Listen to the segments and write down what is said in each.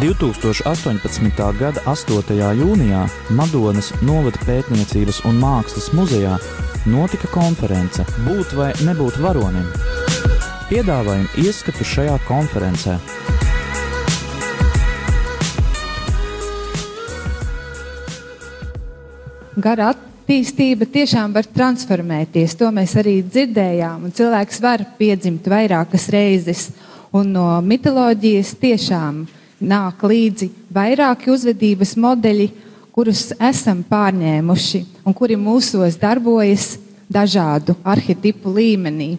2018. gada 8. jūnijā Madonas novada pētniecības un mākslas muzejā notika konference Būt vai nebūt varonim. Piedāvājam ieskatu šajā konferencē. Gara attīstība tiešām var transformēties. To mēs arī dzirdējām. Cilvēks var piedzimt vairākas reizes, un no mitoloģijas tiešām nāk līdzi vairāki uzvedības modeļi, kurus esam pārņēmuši un kuri mūsos darbojas dažādu arhitektu līmenī.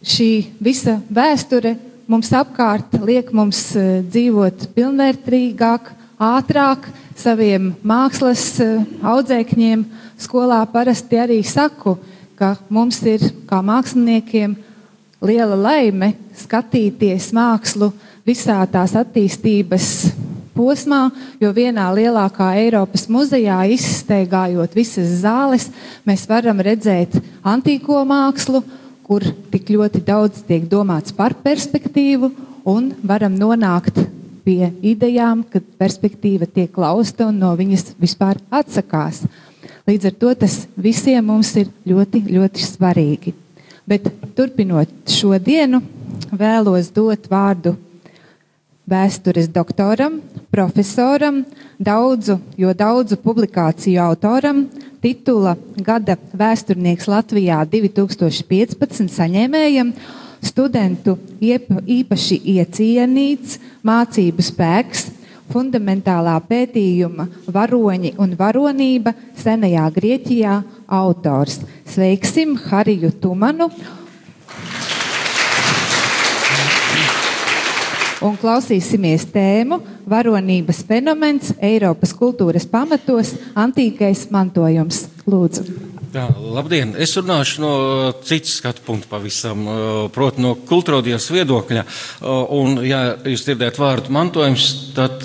Šī visa vēsture mums apkārt liek mums eh, dzīvot pilnvērtīgāk, ātrāk, saviem mākslas eh, audzēkņiem. Skolā parasti arī saku, ka mums ir kā māksliniekiem liela laime skatīties mākslu visā tās attīstības posmā, jo vienā lielākā Eiropas muzejā, izsteigājot visas zāles, mēs varam redzēt antīko mākslu, kur tik ļoti daudz tiek domāts par perspektīvu, un varam nonākt pie idejām, kad perspektīva tiek klausta un no viņas vispār atsakās. Līdz ar to tas visiem mums ir ļoti, ļoti svarīgi. Bet turpinot šo dienu, vēlos dot vārdu vēstures doktoram, profesoram, daudzu, jo daudzu publikāciju autoram, titula Gada vēsturnieks Latvijā 2015 saņēmējam, studentu īpaši iecienīts mācību spēks, fundamentālā pētījuma varoņi un varonība senajā Grieķijā autors. Sveiksim Hariju Tumanu un klausīsimies tēmu Varonības fenomens Eiropas kultūras pamatos - antīkais mantojums. Lūdzu! Jā, labdien! Es runāšu no citas skatu punkta pavisam, proti no kultūrādijas viedokļa. Un, ja jūs dzirdat vārdu mantojums, tad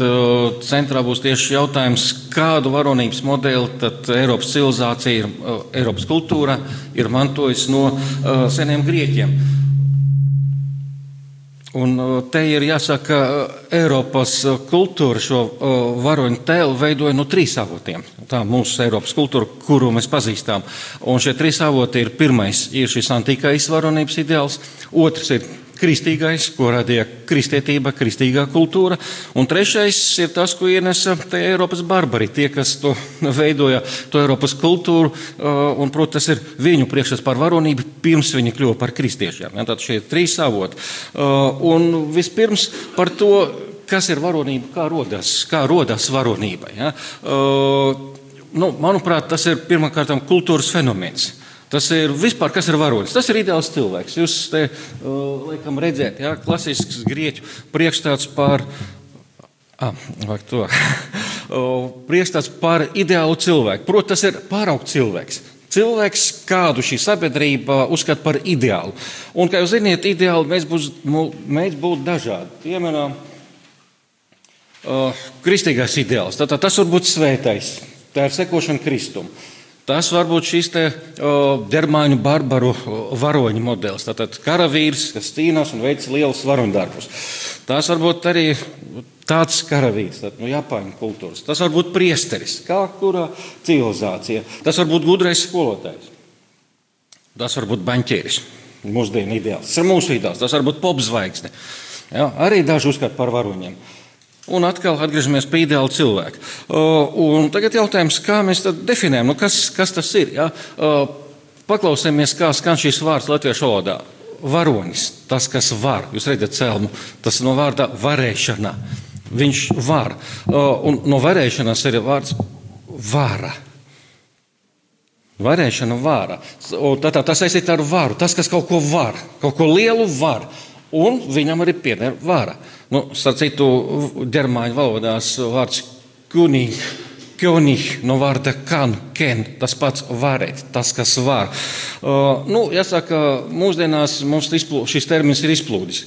centrā būs tieši jautājums, kādu varonības modeli tad Eiropas civilizācija, Eiropas kultūra ir mantojusi no seniem grieķiem. Un uh, te ir jāsaka, uh, Eiropas uh, kultūra šo varoņu tēlu veidoja no trīs avotiem. Tā mūsu Eiropas kultūra, kuru mēs pazīstam. Un šie trīs avoti ir pirmais ir šis antīkais varonības ideāls, otrs ir kristīgais, ko radīja kristietība, kristīgā kultūra. Un trešais ir tas, ko ienesa Eiropas barbari, tie, kas to veidoja, to Eiropas kultūru. Uh, un, protams, tas ir viņu priekšstats par varonību, pirms viņi kļuva par kristiešiem. Ja, tad šie ir trīs avoti. Uh, un vispirms par to, kas ir varonība, kā rodas, kā rodas varonība. Ja. Uh, nu, manuprāt, tas ir pirmkārt kultūras fenomens. Tas ir vispār, kas ir varonis. Tas ir ideāls cilvēks. Jūs te uh, laikam redzēt, ja, klasisks grieķu priekšstats par, ah, to, priekšstats par ideālu cilvēku. Protams, tas ir pāraugt cilvēks. Cilvēks, kādu šī sabiedrība uzskata par ideālu. Un, kā jūs zināt, ideāli mēs būtu būt dažādi. Piemēram, uh, kristīgais ideāls. Tātad tas var būt svētais. Tā ir sekošana Kristum. Tas var būt šis te, o, ģermāņu barbaru varoņu modelis. Tātad karavīrs, kas cīnās un veic lielus varoņdarbus. Tas var būt arī tāds karavīrs, tad, no Japāņu kultūras. Tas var būt priesteris, kā kurā civilizācijā. Tas var būt gudrais skolotājs. Tas var būt baņķieris, mūsdienu ideāls. Tas ir mūsu ideāls, tas var būt popzvaigzne. Ja, arī daži uzskata par varoņiem. Un atkal atgriežamies pie ideāla cilvēka. Un tagad jautājums, kā mēs definējam, nu kas, kas tas ir? Ja? Paklausāmies, kā skan šis vārds latviešu valodā. Varonis, tas, kas var, jūs redzat, celmu, tas no vārda varēšana. Viņš var. Un no varēšanas ir vārds vara. Varēšana, vāra. Tātad tas saistīts ar varu. Tas, kas kaut ko var, kaut ko lielu var. Un viņam arī pieder vara. Nu, starp citu, ģermāņu valodās vārds kunīg. Kjonih no vārda kan, ken, tas pats varēt, tas, kas var. Uh, nu, jāsaka, mūsdienās mums izplū, šis termins ir izplūdis.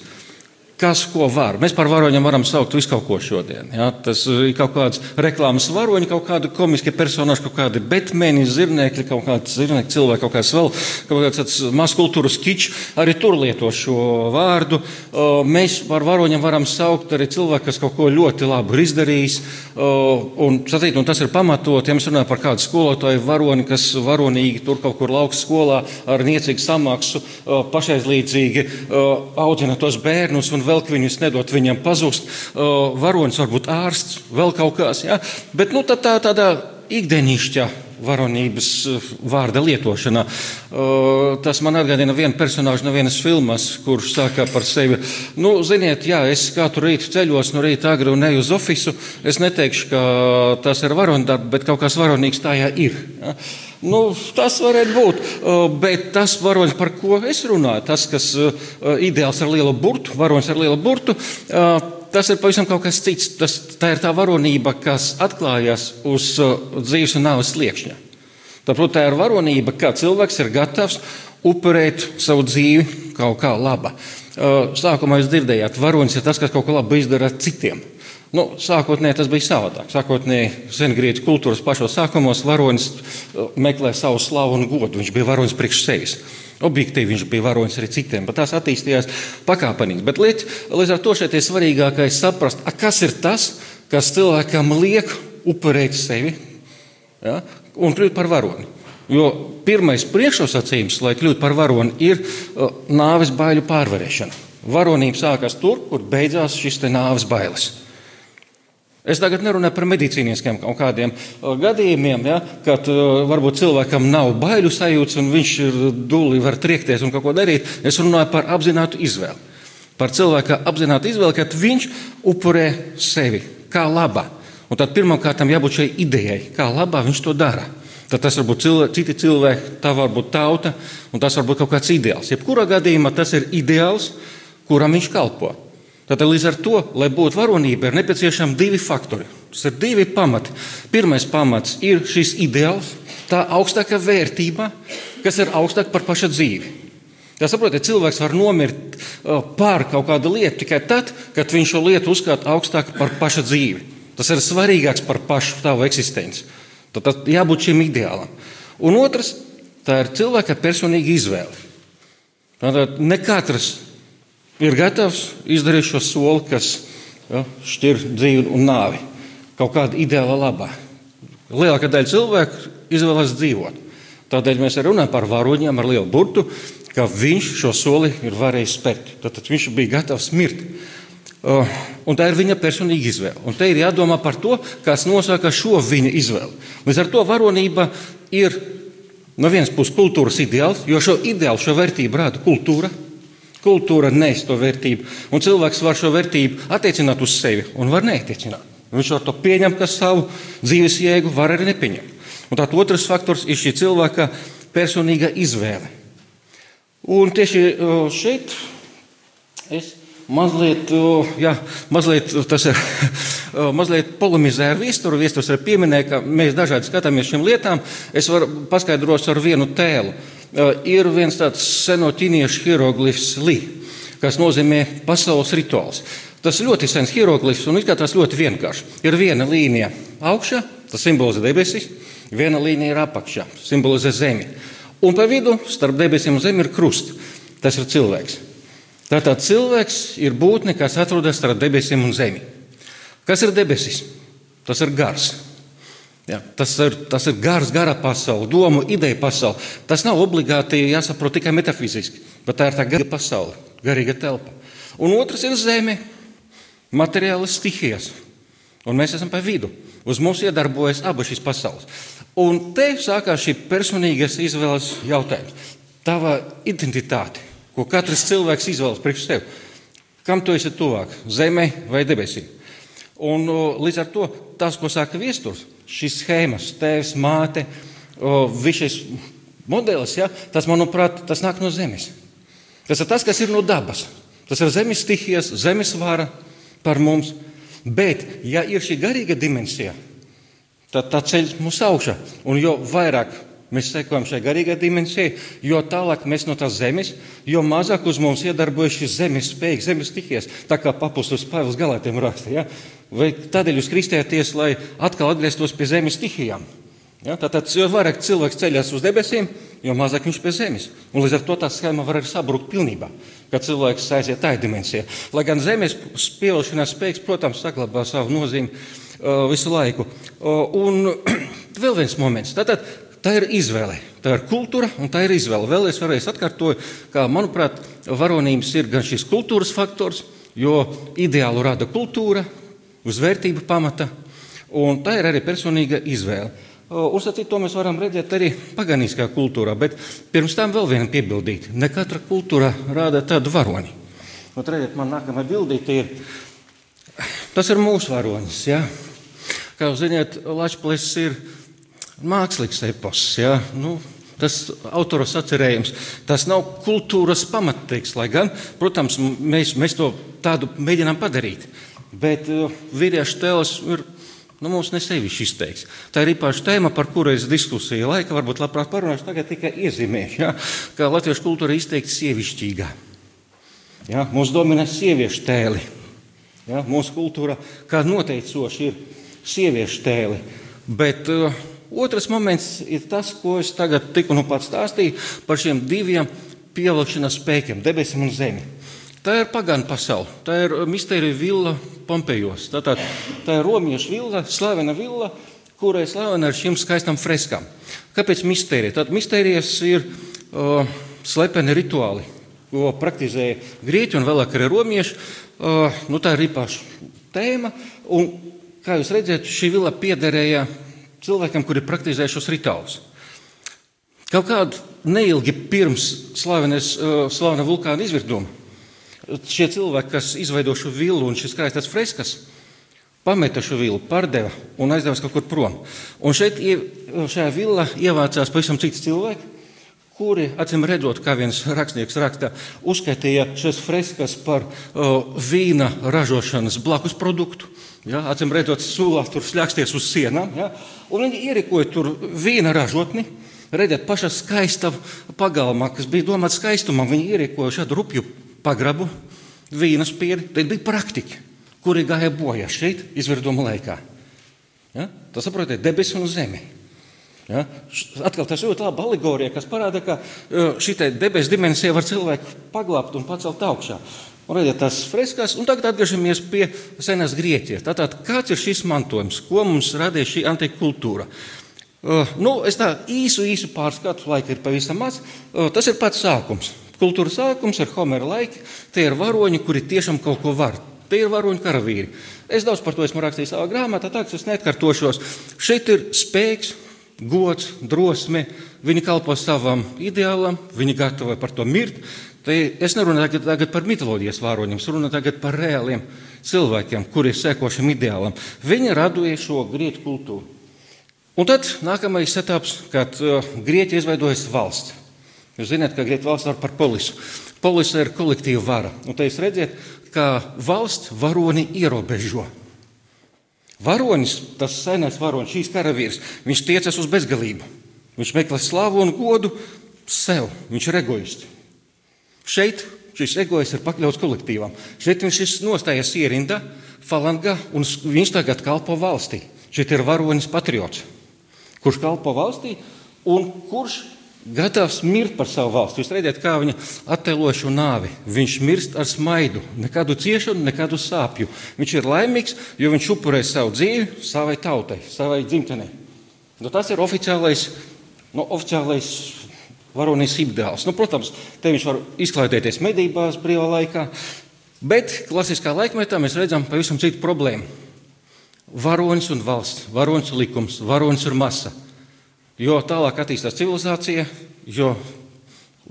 Kas ko var. Mēs par varoņiem varam saukt visu kaut ko šodien. Ja? Tas ir kaut kāds reklāmas varoņi, kaut kādi komiski personāži, kaut kādi betmeni, zirnekļi, kaut kāds zirnekļi cilvēki, kaut kāds vēl, kaut kāds maz kultūras kičs, arī tur lieto šo vārdu. Mēs par varoņiem varam saukt arī cilvēku, kas kaut ko ļoti labu ir izdarījis. Un, sacīt, un tas ir pamatot, ja mēs runājam par kādu skolotāju varoni, kas varonīgi tur kaut kur lauks skolā ar niecīgu samaksu, pašaizlīdzīgi audzina tos bērnus un vēl viņus nedot viņam pazust. Varonis varbūt ārsts, vēl kaut kas. Ja? Bet nu, tā, tā tāda ikdienišķa varonības vārda lietošana. Tas man atgādina vienu personāžu no vienas filmas, kurš saka par sevi, nu, ziniet, jā, es katru rītu ceļos no rīta agri un eju uz ofisu. Es neteikšu, ka tas ir varonības, bet kaut kas varonīgs tajā ir. Ja? Nu, tas varētu būt, bet tas varonis, par ko es runāju, tas, kas ideāls ar lielu burtu, varonis ar lielu burtu, tas ir pavisam kaut kas cits. Tas, tā ir tā varonība, kas atklājas uz dzīves un nāves sliekšņa. Tāpēc tā ir varonība, kā cilvēks ir gatavs upurēt savu dzīvi kaut kā laba. Sākumā jūs dzirdējāt, varonis ir tas, kas kaut ko labu izdara citiem. Nu, sākotnēji tas bija savādāk. Sākotnēji sengrieķu kultūras pašos sākumos varonis uh, meklē savu slavu un godu. Viņš bija varonis priekš sevis. Objektīvi viņš bija varonis arī citiem, bet tās attīstījās pakāpenīgi. Bet liet, līdz ar to šeit ir svarīgākais saprast, a, kas ir tas, kas cilvēkam liek upurēt sevi ja, un kļūt par varoni. Jo pirmais priekšnosacījums, lai kļūtu par varoni, ir uh, nāves baiļu pārvarēšana. Varonība sākas tur, kur beidzās šis nāves bailes. Es tagad nerunāju par medicīniskiem kaut kādiem uh, gadījumiem, ja, kad uh, varbūt cilvēkam nav bailu sajūtas un viņš ir dūli, var triekties un kaut ko darīt. Es runāju par apzinātu izvēli. Par cilvēka apzinātu izvēli, kad viņš upurē sevi kā laba. Un tad pirmkārt jābūt šai idejai, kā labā viņš to dara. Tad tas var būt cilvēki, citi cilvēki, tā var būt tauta, un tas var būt kaut kāds ideāls. Jebkurā gadījumā tas ir ideāls, kuram viņš kalpo. Tātad līdz ar to, lai būtu varonība, ir nepieciešami divi faktori. Tas ir divi pamati. Pirmais pamats ir šis ideāls, tā augstākā vērtība, kas ir augstāka par pašu dzīvi. Jā, saprotiet, cilvēks var nomirt pār kaut kādu lietu tikai tad, kad viņš šo lietu uzskata augstāku par pašu dzīvi. Tas ir svarīgāks par pašu tavu eksistenci. Tad, tad jābūt šim ideālam. Un otrs, tā ir cilvēka personīga izvēle. Tātad ne katrs ir gatavs izdarīt šo soli, kas ja, šķir dzīvi un nāvi kaut kāda ideāla labā. Lielākā daļa cilvēku izvēlas dzīvot. Tādēļ mēs runājam par varoņiem ar lielu burtu, ka viņš šo soli ir varējis spērt. Tad viņš bija gatavs mirt. Uh, tā ir viņa personīga izvēle. Un te ir jādomā par to, kas nosaka šo viņa izvēli. Līdz ar to varonība ir no vienas puses kultūras ideāls, jo šo ideālu, šo vērtību rāda kultūra. Kultūra nes to vērtību, un cilvēks var šo vērtību attiecināt uz sevi un var neattiecināt. Viņš var to pieņemt, kā savu dzīves jēgu, var arī nepieņemt. Un tāds otrs faktors ir šī cilvēka personīga izvēle. Un tieši šeit es mazliet, jā, mazliet, ir, mazliet polemizēju ar viesturu. Viesturs arī pieminēja, ka mēs dažādi skatāmies šīm lietām. Es varu paskaidrot ar vienu tēlu ir viens tāds seno ķīniešu hieroglifs Li, kas nozīmē pasaules rituāls. Tas ļoti sens hieroglifs un izskatās ļoti vienkārši. Ir viena līnija augšā, tas simbolizē debesis, viena līnija ir apakšā, simbolizē zemi. Un pa vidu starp debesīm un zemi ir krusts. Tas ir cilvēks. Tātad cilvēks ir būtne, kas atrodas starp debesīm un zemi. Kas ir debesis? Tas ir gars. Ja, tas, ir, tas ir gars, gara pasaule, domu, ideja pasaule. Tas nav obligāti jāsaprot tikai metafiziski, bet tā ir tā gara pasaule, garīga telpa. Un otrs ir zeme, materiālas stihijas. Un mēs esam pa vidu. Uz mums iedarbojas abas šīs pasaules. Un te sākās šī personīgās izvēles jautājums. Tava identitāte, ko katrs cilvēks izvēlas priekš sevi. Kam tu esi tuvāk? Zemē vai debesīm? Un līdz ar to tas, ko saka viesturs, šīs schēmas, tēvs, māte, viss šis modelis, ja, tas, manuprāt, tas nāk no zemes. Tas ir tas, kas ir no dabas. Tas ir zemes stihijas, zemes vara par mums. Bet, ja ir šī garīga dimensija, tad tā ceļ mūs augšā. Un jo vairāk Mēs sekojam šai garīgai dimensijai, jo tālāk mēs no tās zemes, jo mazāk uz mums iedarbojas šis zemes spēks, zemes stihijas. Tā kā papustus Pāvils galētiem raksta. Ja? Vai tādēļ jūs kristēties, lai atkal atgrieztos pie zemes stihijām? Ja? Tātad, jo vairāk cilvēks ceļās uz debesīm, jo mazāk viņš pie zemes. Un līdz ar to tā schēma var arī sabrukt pilnībā, kad cilvēks aiziet tādā dimensijā. Lai gan zemes pievilkšanās spēks, protams, saglabā savu nozīmi uh, visu laiku. Uh, un vēl viens moments. Tātad, Tā ir izvēle. Tā ir kultūra un tā ir izvēle. Vēlreiz, vēlreiz atkārtoju, ka, manuprāt, varonības ir gan šis kultūras faktors, jo ideālu rada kultūra uz vērtību pamata, un tā ir arī personīga izvēle. Uzsacīt, to mēs varam redzēt arī paganiskajā kultūrā, bet pirms tam vēl viena piebildīt. Ne katra kultūra rāda tādu varoni. Un, redziet, man nākamā bildīte ir, tas ir mūsu varonis. Ja? Kā jūs zināt, Latvijas ir mākslīgs epos. Ja? Nu, Tas autors atcerējums, tas nav kultūras pamatteksts, lai gan, protams, mēs, mēs to tādu mēģinām padarīt. Bet uh, vīriešu tēls ir nu, mums nesevišķi izteiks. Tā ir īpaša tēma, par kuru es diskusiju laika varbūt labprāt parunāšu, tagad tikai iezīmēšu, ja, ka latviešu kultūra ir izteikti sievišķīgā. Ja, mūsu dominē sieviešu tēli. Ja, mūsu kultūra kā noteicoši ir sieviešu tēli. Bet uh, otrs moments ir tas, ko es tagad tikko nu pats stāstīju par šiem diviem pievilkšanas spēkiem, debesīm un zemi. Tā ir pagāna pasaule, tā ir mistērija villa Pompejos. Tā, tā, tā ir romiešu villa, slavena villa, kurai slavena ar šīm skaistām freskām. Kāpēc mistērija? Tad mistērijas ir uh, slepeni rituāli, ko praktizēja grieķi un vēlāk arī romieši. Uh, nu, tā ir īpaša tēma. Un, kā jūs redzat, šī villa piederēja cilvēkam, kuri praktizēja šos rituālus. Kaut kādu neilgi pirms uh, slavena vulkāna izvirduma šie cilvēki, kas izveido šo vilnu un šīs skaistās freskas, pameta šo vilnu, pārdeva un aizdevās kaut kur prom. Un šeit šajā villā ievācās pavisam citi cilvēki, kuri, acīm redzot, kā viens rakstnieks raksta, uzskaitīja šīs freskas par uh, vīna ražošanas blakus produktu. Ja, acīm redzot, sūlās tur slēgsties uz sienām. Ja, un viņi ierīkoja tur vīna ražotni. Redziet, pašā skaistā pagalmā, kas bija domāts skaistumam, viņi ierīkoja šādu rupju pagrabu, vīnas pieri. Tad bija praktiķi, kuri gāja bojā šeit, izvirduma laikā. Ja? Tas saprotiet, debesis un zeme. Ja? Atkal tas ļoti labi alegorija, kas parāda, ka šī debesu dimensija var cilvēku paglābt un pacelt augšā. Un redziet, tas freskās, un tagad atgriežamies pie senās Grieķijas. Tātad, kāds ir šis mantojums, ko mums radīja šī antika kultūra? Uh, nu, es tā īsu, īsu pārskatu, laika ir pavisam maz. Uh, tas ir pats sākums. Kultūras sākums ir Homera laiki. Tie ir varoņi, kuri tiešām kaut ko var. Tie ir varoņu karavīri. Es daudz par to esmu rakstījis savā grāmatā, tā ka es neatkārtošos. Šeit ir spēks, gods, drosme. Viņi kalpo savam ideālam, viņi gatavoja par to mirt. Te es nerunāju tagad, tagad par mitoloģijas varoņiem, es runāju tagad par reāliem cilvēkiem, kuri seko šim ideālam. Viņi radīja šo grieķu kultūru. Un tad nākamais etaps, kad uh, Grieķija izveidojas valsts. Jūs zināt, ka Grieķija valsts var par polisu. Polisa ir kolektīva vara. Un te jūs redzat, ka valsts varoni ierobežo. Varonis, tas senais varonis, šīs karavīrs, viņš tiecas uz bezgalību. Viņš meklē slavu un godu sev. Viņš ir egoists. Šeit šis egoists ir pakļauts kolektīvam. Šeit viņš ir nostājies ierindā, falangā, un viņš tagad kalpo valstī. Šeit ir varonis patriots, kurš kalpo valstī un kurš gatavs mirt par savu valsti. Jūs redzat, kā viņa attēlo šo nāvi. Viņš mirst ar smaidu, nekādu ciešanu, nekādu sāpju. Viņš ir laimīgs, jo viņš upurē savu dzīvi savai tautai, savai dzimtenei. Nu, tas ir oficiālais, nu, oficiālais varonis ideāls. Nu, protams, te viņš var izklaidēties medībās brīvā laikā, bet klasiskā laikmetā mēs redzam pavisam citu problēmu. Varonis un valsts, varonis un likums, varonis ir masa. Jo tālāk attīstās civilizācija, jo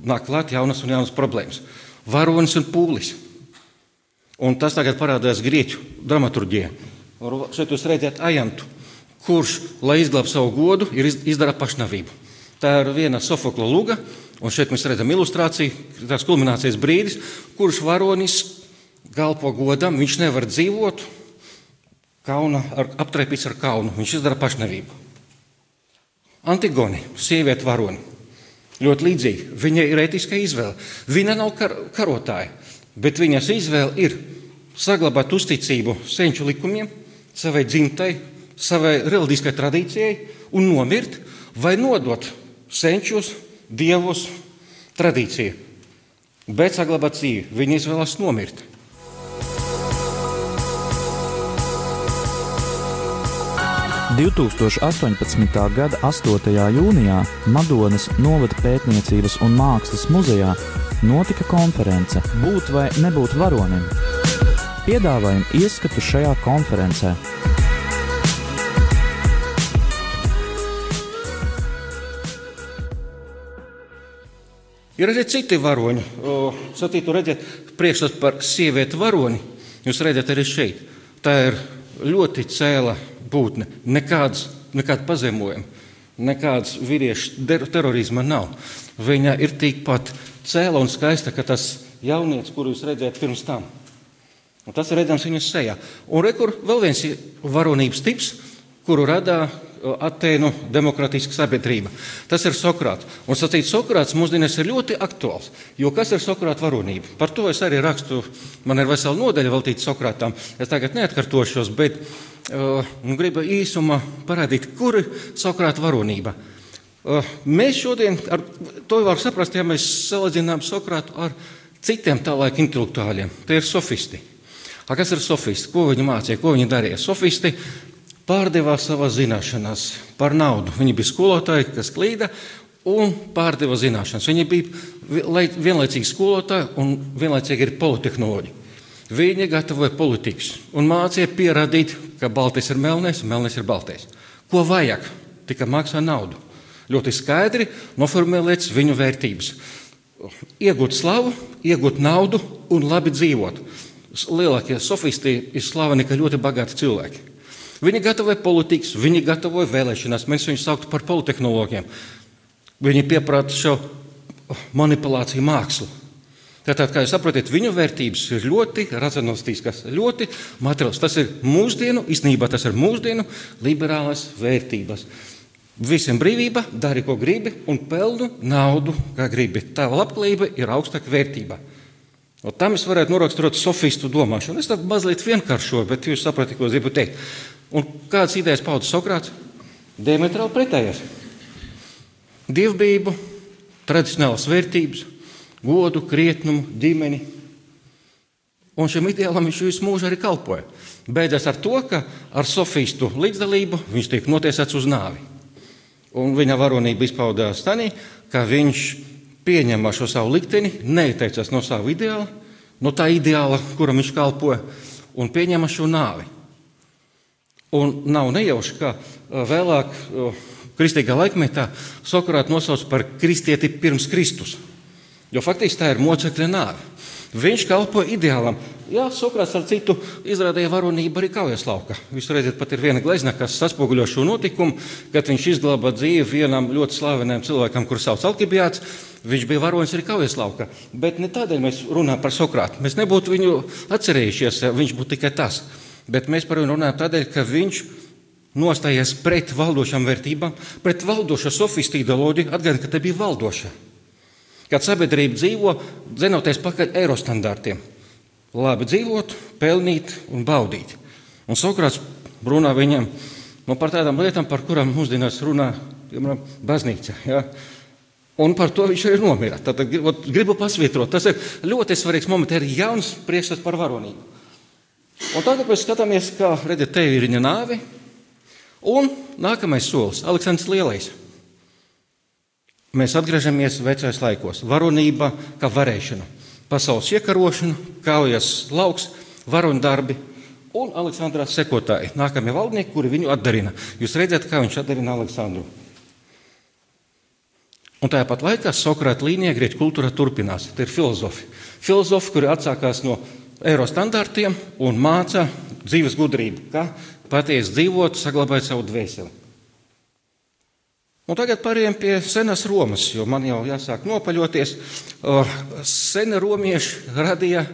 nāk klāt jaunas un jaunas problēmas. Varonis un pūlis. Un tas tagad parādās grieķu dramaturgijā. Šeit jūs redzat ajantu, kurš, lai izglābtu savu godu, ir izdara pašnāvību. Tā ir viena Sofokla luga, un šeit mēs redzam ilustrāciju, tās kulminācijas brīdis, kurš varonis galpo godam, viņš nevar dzīvot kauna, ar, aptraipīts ar kaunu. Viņš izdara pašnāvību. Antigoni, sieviete varoni. Ļoti līdzīgi. Viņa ir etiska izvēle. Viņa nav kar karotāja, bet viņas izvēle ir saglabāt uzticību senču likumiem, savai dzimtai, savai reliģiskai tradīcijai un nomirt vai nodot senčus, dievus, tradīciju. Bet saglabāt dzīvi. Viņa izvēlas nomirt. 2018. gada 8. jūnijā Madonas novada pētniecības un mākslas muzejā notika konference Būt vai nebūt varonim. Piedāvājam ieskatu šajā konferencē. Ir arī citi varoņi. Satītu redzēt priekšstats par sievieti varoni. Jūs redzat arī šeit. Tā ir ļoti cēla būtne. Nekāds, nekāda pazemojuma, nekādas vīriešu terorisma nav. Viņa ir tikpat cēla un skaista, kā tas jaunietis, kuru jūs redzējāt pirms tam. Un tas ir redzams viņas sejā. Un rekur vēl viens varonības tips, kuru rada Atēnu demokratiska sabiedrība. Tas ir Sokrāts. Un sacīt, Sokrāts mūsdienās ir ļoti aktuāls. Jo kas ir Sokrāta varonība? Par to es arī rakstu. Man ir vesela nodaļa veltīta Sokrātam. Es tagad neatkārtošos, bet uh, gribu īsumā parādīt, kur ir Sokrāta varonība. Uh, mēs šodien ar to varam saprast, ja mēs salīdzinām Sokrātu ar citiem tā laika intelektuāļiem. Tie ir sofisti. A, kas ir sofisti? Ko viņi mācīja, ko viņi darīja? Sofisti pārdevā savas zināšanas par naudu. Viņi bija skolotāji, kas klīda un pārdeva zināšanas. Viņi bija vienlaicīgi skolotāji un vienlaicīgi arī politehnoloģi. Viņi gatavoja politikas un mācīja pierādīt, ka baltais ir melnais un melnais ir baltais. Ko vajag? Tikai maksā naudu. Ļoti skaidri noformulēts viņu vērtības. Iegūt slavu, iegūt naudu un labi dzīvot. Lielākie sofisti ir slaveni, ka ļoti bagāti cilvēki. Viņi gatavoja politikas, viņi gatavoja vēlēšanās. Mēs viņus sauktu par politehnoloģiem. Viņi pieprasa šo manipulāciju mākslu. Tātad, kā jūs saprotat, viņu vērtības ir ļoti racionālistiskas, ļoti materiālas. Tas ir mūsdienu, īstenībā tas ir mūsdienu liberālas vērtības. Visiem brīvība, dari, ko gribi, un pelnu naudu, kā gribi. Tava labklājība ir augstāka vērtība. Un tam es varētu noraksturot sofistu domāšanu. Es tam mazliet vienkāršoju, bet jūs saprotat, ko es gribu teikt. Un kādas idejas pauda Sokrāts? Diametrāli pretējās. Dievbijību, tradicionālas vērtības, godu, krietnumu, ģimeni. Un šim ideālam viņš visu mūžu arī kalpoja. Beidzas ar to, ka ar sofistu līdzdalību viņš tiek notiesāts uz nāvi. Un viņa varonība izpaudās tādā, ka viņš pieņem šo savu likteni, neieteicās no sava ideāla, no tā ideāla, kuram viņš kalpoja, un pieņem šo nāvi. Un nav nejauši, ka vēlāk, kristīgā laikmetā, Sokrāts nosauc par kristieti pirms Kristus. Jo faktiski tā ir mocekļa nāve. Viņš kalpo ideālam. Jā, Sokrāts ar citu izrādīja varonību arī kaujas laukā. Jūs redzat, pat ir viena glezna, kas atspoguļo šo notikumu, kad viņš izglāba dzīvi vienam ļoti slavenam cilvēkam, kurš sauc Alkibijāts. Viņš bija varonis arī kaujas laukā. Bet ne tādēļ mēs runājam par Sokrātu. Mēs nebūtu viņu atcerējušies, viņš būtu tikai tas bet mēs par viņu runājam tādēļ, ka viņš nostājies pret valdošām vērtībām, pret valdošo sofistu ideoloģiju, atgādina, ka tā bija valdoša. Kad sabiedrība dzīvo, dzenoties pakaļ eirostandartiem, labi dzīvot, pelnīt un baudīt. Un Sokrāts runā viņam nu, par tādām lietām, par kurām mūsdienās runā piemēram, baznīca. Ja? Un par to viņš arī nomira. Tad gribu pasvītrot, tas ir ļoti svarīgs moments, ir jauns priekšstats par varonību. Un tagad mēs skatāmies, kā redzat, te ir viņa nāve. Un nākamais solis - Aleksandrs Lielais. Mēs atgriežamies vecais laikos. Varonība kā varēšana, pasaules iekarošana, kaujas lauks, varoņu darbi un Aleksandrā sekotāji. Nākamie valdnieki, kuri viņu atdarina. Jūs redzat, kā viņš atdarina Aleksandru. Un tāpat laikā Sokrāta līnija grieķu kultūra turpinās. Tie ir filozofi. Filozofi, kuri atsākās no eiro standartiem un māca dzīves gudrību, kā patiesi dzīvot, saglabāt savu dvēseli. Un tagad pārējiem pie senas Romas, jo man jau jāsāk nopaļoties. Sena romieši radīja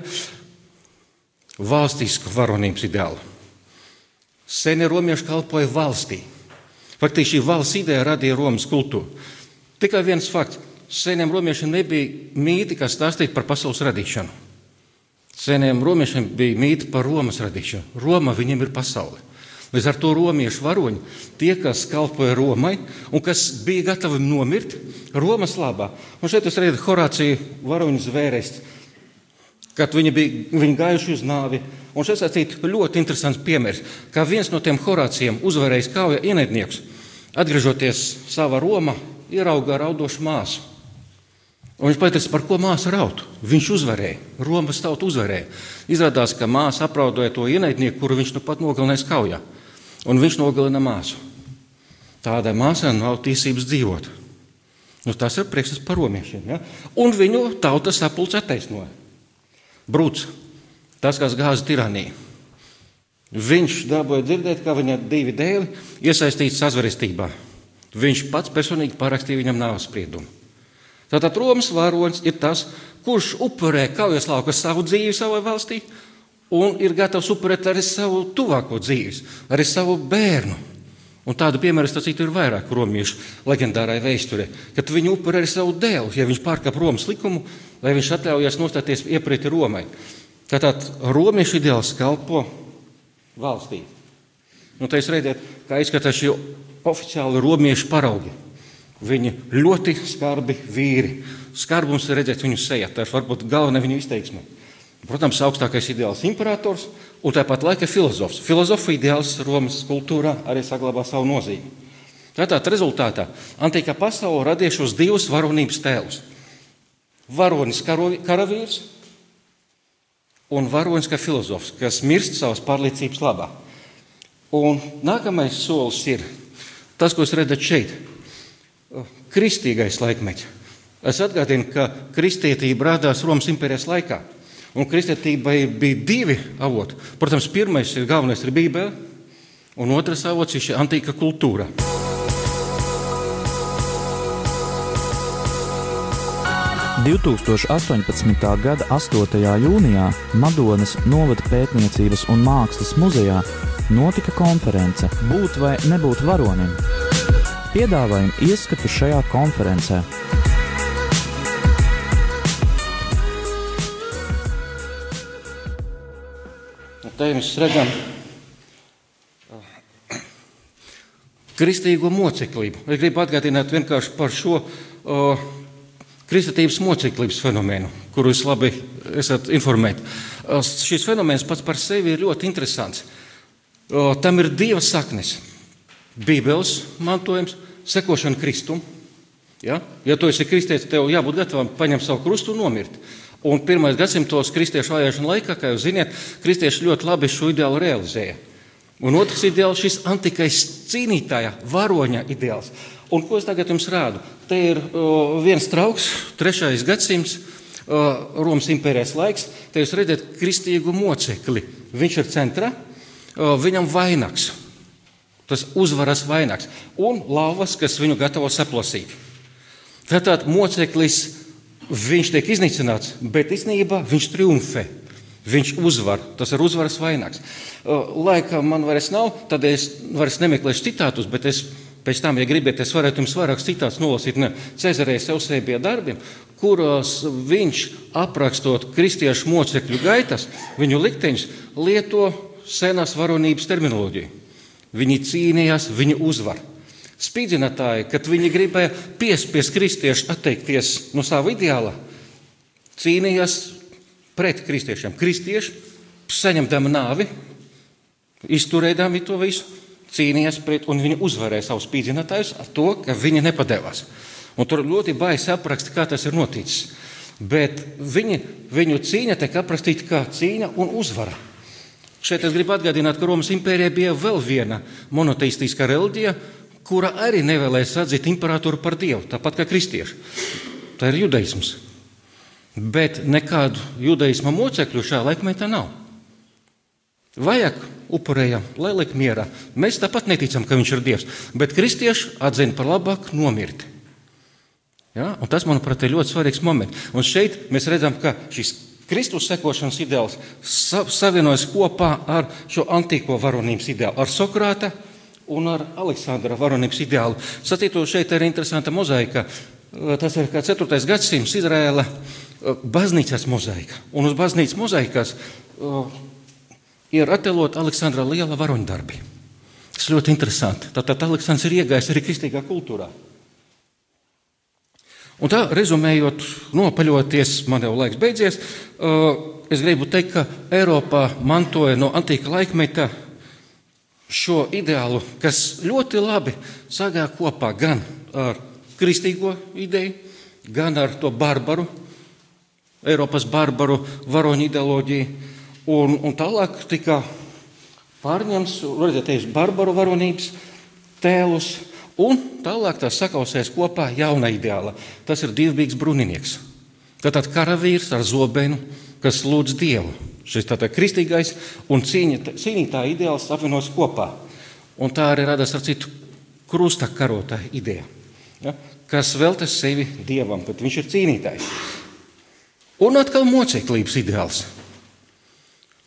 valstisku varonības ideālu. Seni romieši kalpoja valstī. Faktiski šī valsts ideja radīja Romas kultūru. Tikai viens fakts. Seniem romiešiem nebija mīti, kas stāstītu par pasaules radīšanu. Seniem romiešiem bija mīti par Romas radīšanu. Roma viņiem ir pasaule. Līdz ar to romiešu varoņi, tie, kas kalpoja Romai un kas bija gatavi nomirt Romas labā. Un šeit jūs redzat Horāciju varoņu zvērēst, kad viņi bija viņi gājuši uz nāvi. Un šeit ir ļoti interesants piemērs, kā viens no tiem Horācijiem uzvarējis kauja ienaidniekus, atgriežoties savā Romā, ierauga raudošu māsu. Un viņš pateica, par ko māsa raud. Viņš uzvarēja, Romas tauta uzvarēja. Izrādās, ka māsa aplaudoja to ienaidnieku, kuru viņš nu pat nogalinājis kaujā un viņš nogalina māsu. Tādai māsai nav tiesības dzīvot. Nu, tas ir priekšstats par romiešiem. Ja? Un viņu tauta sapulce attaisnoja. Brūts, tas, kas gāza tiraniju. Viņš dabūja dzirdēt, ka viņa divi dēli iesaistīti sazvarestībā. Viņš pats personīgi parakstīja viņam nāves spriedumu. Tātad Romas varonis ir tas, kurš upurē kaujas lauka savu dzīvi savai valstī, un ir gatavs upurēt arī savu tuvāko dzīves, arī savu bērnu. Un tādu piemēru tas ir vairāk romiešu leģendārai vēsturē, kad viņi upurē arī savu dēlu, ja viņš pārkāp Romas likumu, lai viņš atļaujas nostāties ieprieti Romai. Tātad romiešu ideāls kalpo valstī. Nu, tā jūs redzat, kā izskatās šie oficiāli romiešu paraugi. Viņi ļoti skarbi vīri. Skarbums ir redzēt viņu sejā. Tā ir varbūt galvenā viņu izteiksme. Protams, augstākais ideāls ir imperators un tāpat laikā filozofs. Filozofa ideāls Romas kultūrā arī saglabā savu nozīmi. Tātad rezultātā antīkā pasaule radījušos divus varonības tēlus. Varonis karavīrs un varonis kā filozofs, kas mirst savas pārliecības labā. Un nākamais solis ir tas, ko jūs redzat šeit - kristīgais laikmets. Es atgādinu, ka kristietība radās Romas impērijas laikā. Un kristietībai bija divi avoti. Protams, pirmais ir galvenais ir Bībele, un otrs avots ir šī antīka kultūra. – 2018. gada 8. jūnijā Madonas novada pētniecības un mākslas muzejā notika konference Būt vai nebūt varonim. Piedāvājam ieskatu šajā konferencē. Te mēs redzam kristīgo moceklību. Es gribu atgādināt vienkārši par šo uh, kristības moceklības fenomenu, kuru jūs labi esat informēti. Uh, šis fenomens pats par sevi ir ļoti interesants. Uh, tam ir divas saknes. Bībeles mantojums, sekošana Kristum. Ja, ja tu esi kristietis, tev jābūt gatavam paņemt savu krustu un nomirt. Un pirmais gadsimtos kristiešu vajāšana laikā, kā jūs zināt, kristieši ļoti labi šo ideālu realizēja. Un otrs ideāls - šis antikais cīnītāja, varoņa ideāls. Un ko es tagad jums rādu? Te ir uh, viens trauks, trešais gadsimts, uh, Romas impērijas laiks. Te jūs redzat kristīgu mocekli. Viņš ir centrā, uh, viņam vainags. Tas uzvaras vainags un lauvas, kas viņu gatavo saplasīt. Tātad moceklis viņš tiek iznīcināts, bet īstenībā viņš triumfē. Viņš uzvar, tas ir uzvaras vainags. Laika man vairs nav, tad es vairs nemeklēšu citātus, bet es pēc tam, ja gribat, es varētu jums vairāk citātus nolasīt no Cezarējas Eusēbija darbiem, kuros viņš aprakstot kristiešu mocekļu gaitas, viņu likteņus, lieto senās varonības terminoloģiju. Viņi cīnījās, viņi uzvar spīdzinātāji, kad viņi gribēja piespiest kristiešus atteikties no sava ideāla, cīnījās pret kristiešiem. Kristieši saņemdami nāvi, izturēdami to visu, cīnījās pret, un viņi uzvarēja savus spīdzinātājus ar to, ka viņi nepadevās. Un tur ļoti baisi apraksta, kā tas ir noticis. Bet viņi, viņu cīņa tiek aprakstīta kā cīņa un uzvara. Šeit es gribu atgādināt, ka Romas impērijā bija vēl viena monoteistiskā reliģija, kura arī nevēlēs atzīt imperatoru par dievu, tāpat kā kristieši. Tā ir judaisms. Bet nekādu judaisma mocekļu šajā laikmetā nav. Vajag upurējam, lai liek mierā. Mēs tāpat neticam, ka viņš ir dievs, bet kristieši atzina par labāku nomirt. Ja? Un tas, manuprāt, ir ļoti svarīgs moments. Un šeit mēs redzam, ka šis Kristus sekošanas ideāls savienojas kopā ar šo antīko varonības ideālu, ar Sokrāta un ar Aleksandra varonības ideālu. Sacītu, šeit ir interesanta mozaika. Tas ir 4. gadsimts Izraēla baznīcas mozaika. Un uz baznīcas mozaikas ir attēlot Aleksandra liela varoņdarbi. Tas ļoti interesanti. Tātad Aleksandrs ir iegājis arī kristīgā kultūrā. Un tā, rezumējot, nopaļoties, man jau laiks beidzies, es gribu teikt, ka Eiropā mantoja no antīka laikmeta šo ideālu, kas ļoti labi sagāja kopā gan ar kristīgo ideju, gan ar to barbaru, Eiropas barbaru varoņu ideoloģiju. Un, un tālāk tika pārņemts, redzēt, barbaru varonības tēlus, un tālāk tas sakausēs kopā jauna ideāla. Tas ir divbīgs bruninieks. Tātad karavīrs ar zobenu, kas lūdz Dievu Šis tātad kristīgais un cīņa, cīnītāja ideāls apvienojas kopā. Un tā arī radās ar citu krusta karotāja ideja, ja, kas veltas sevi dievam, bet viņš ir cīnītājs. Un atkal mocīklības ideāls.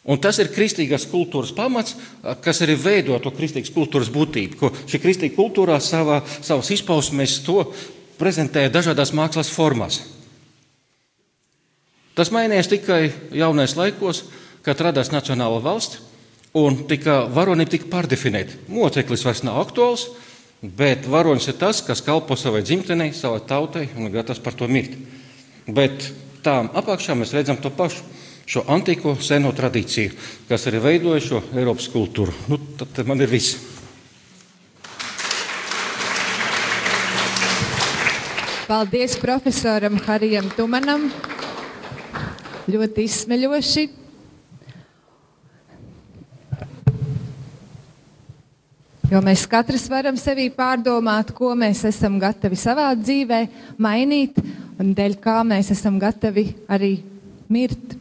Un tas ir kristīgās kultūras pamats, kas arī veido to kristīgās kultūras būtību. Ko šī kristīgā kultūrā savā, savas izpausmēs to prezentē dažādās mākslas formās. Tas mainījās tikai jaunais laikos, kad radās nacionāla valsts un tika, varonība tika pārdefinēta. Moceklis vairs nav aktuāls, bet varonis ir tas, kas kalpo savai dzimtenei, savai tautai un gatavs par to mirt. Bet tām apakšā mēs redzam to pašu. Šo antīko seno tradīciju, kas arī veidoja šo Eiropas kultūru. Nu, tad man ir viss. Paldies profesoram Harijam Tumanam ļoti izsmeļoši. Jo mēs katrs varam sevi pārdomāt, ko mēs esam gatavi savā dzīvē mainīt, un dēļ kā mēs esam gatavi arī mirt.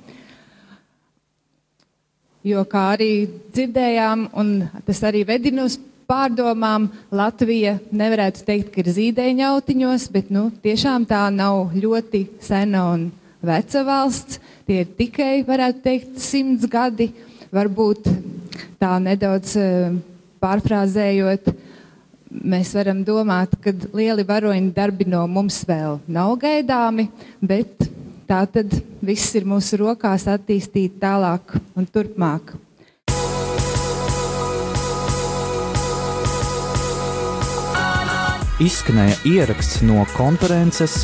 Jo, kā arī dzirdējām, un tas arī vedina uz pārdomām, Latvija nevarētu teikt, ka ir zīdaiņautiņos, bet nu, tiešām tā nav ļoti sena un veca valsts. Tie ir tikai, varētu teikt, simts gadi. Varbūt tā nedaudz eh, pārfrāzējot, mēs varam domāt, ka lieli varoņi darbi no mums vēl nav gaidāmi, bet tā tad viss ir mūsu rokās attīstīt tālāk un turpmāk. Izskanēja ieraksts no konferences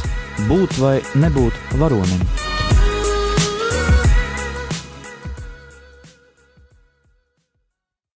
Būt vai nebūt varonim.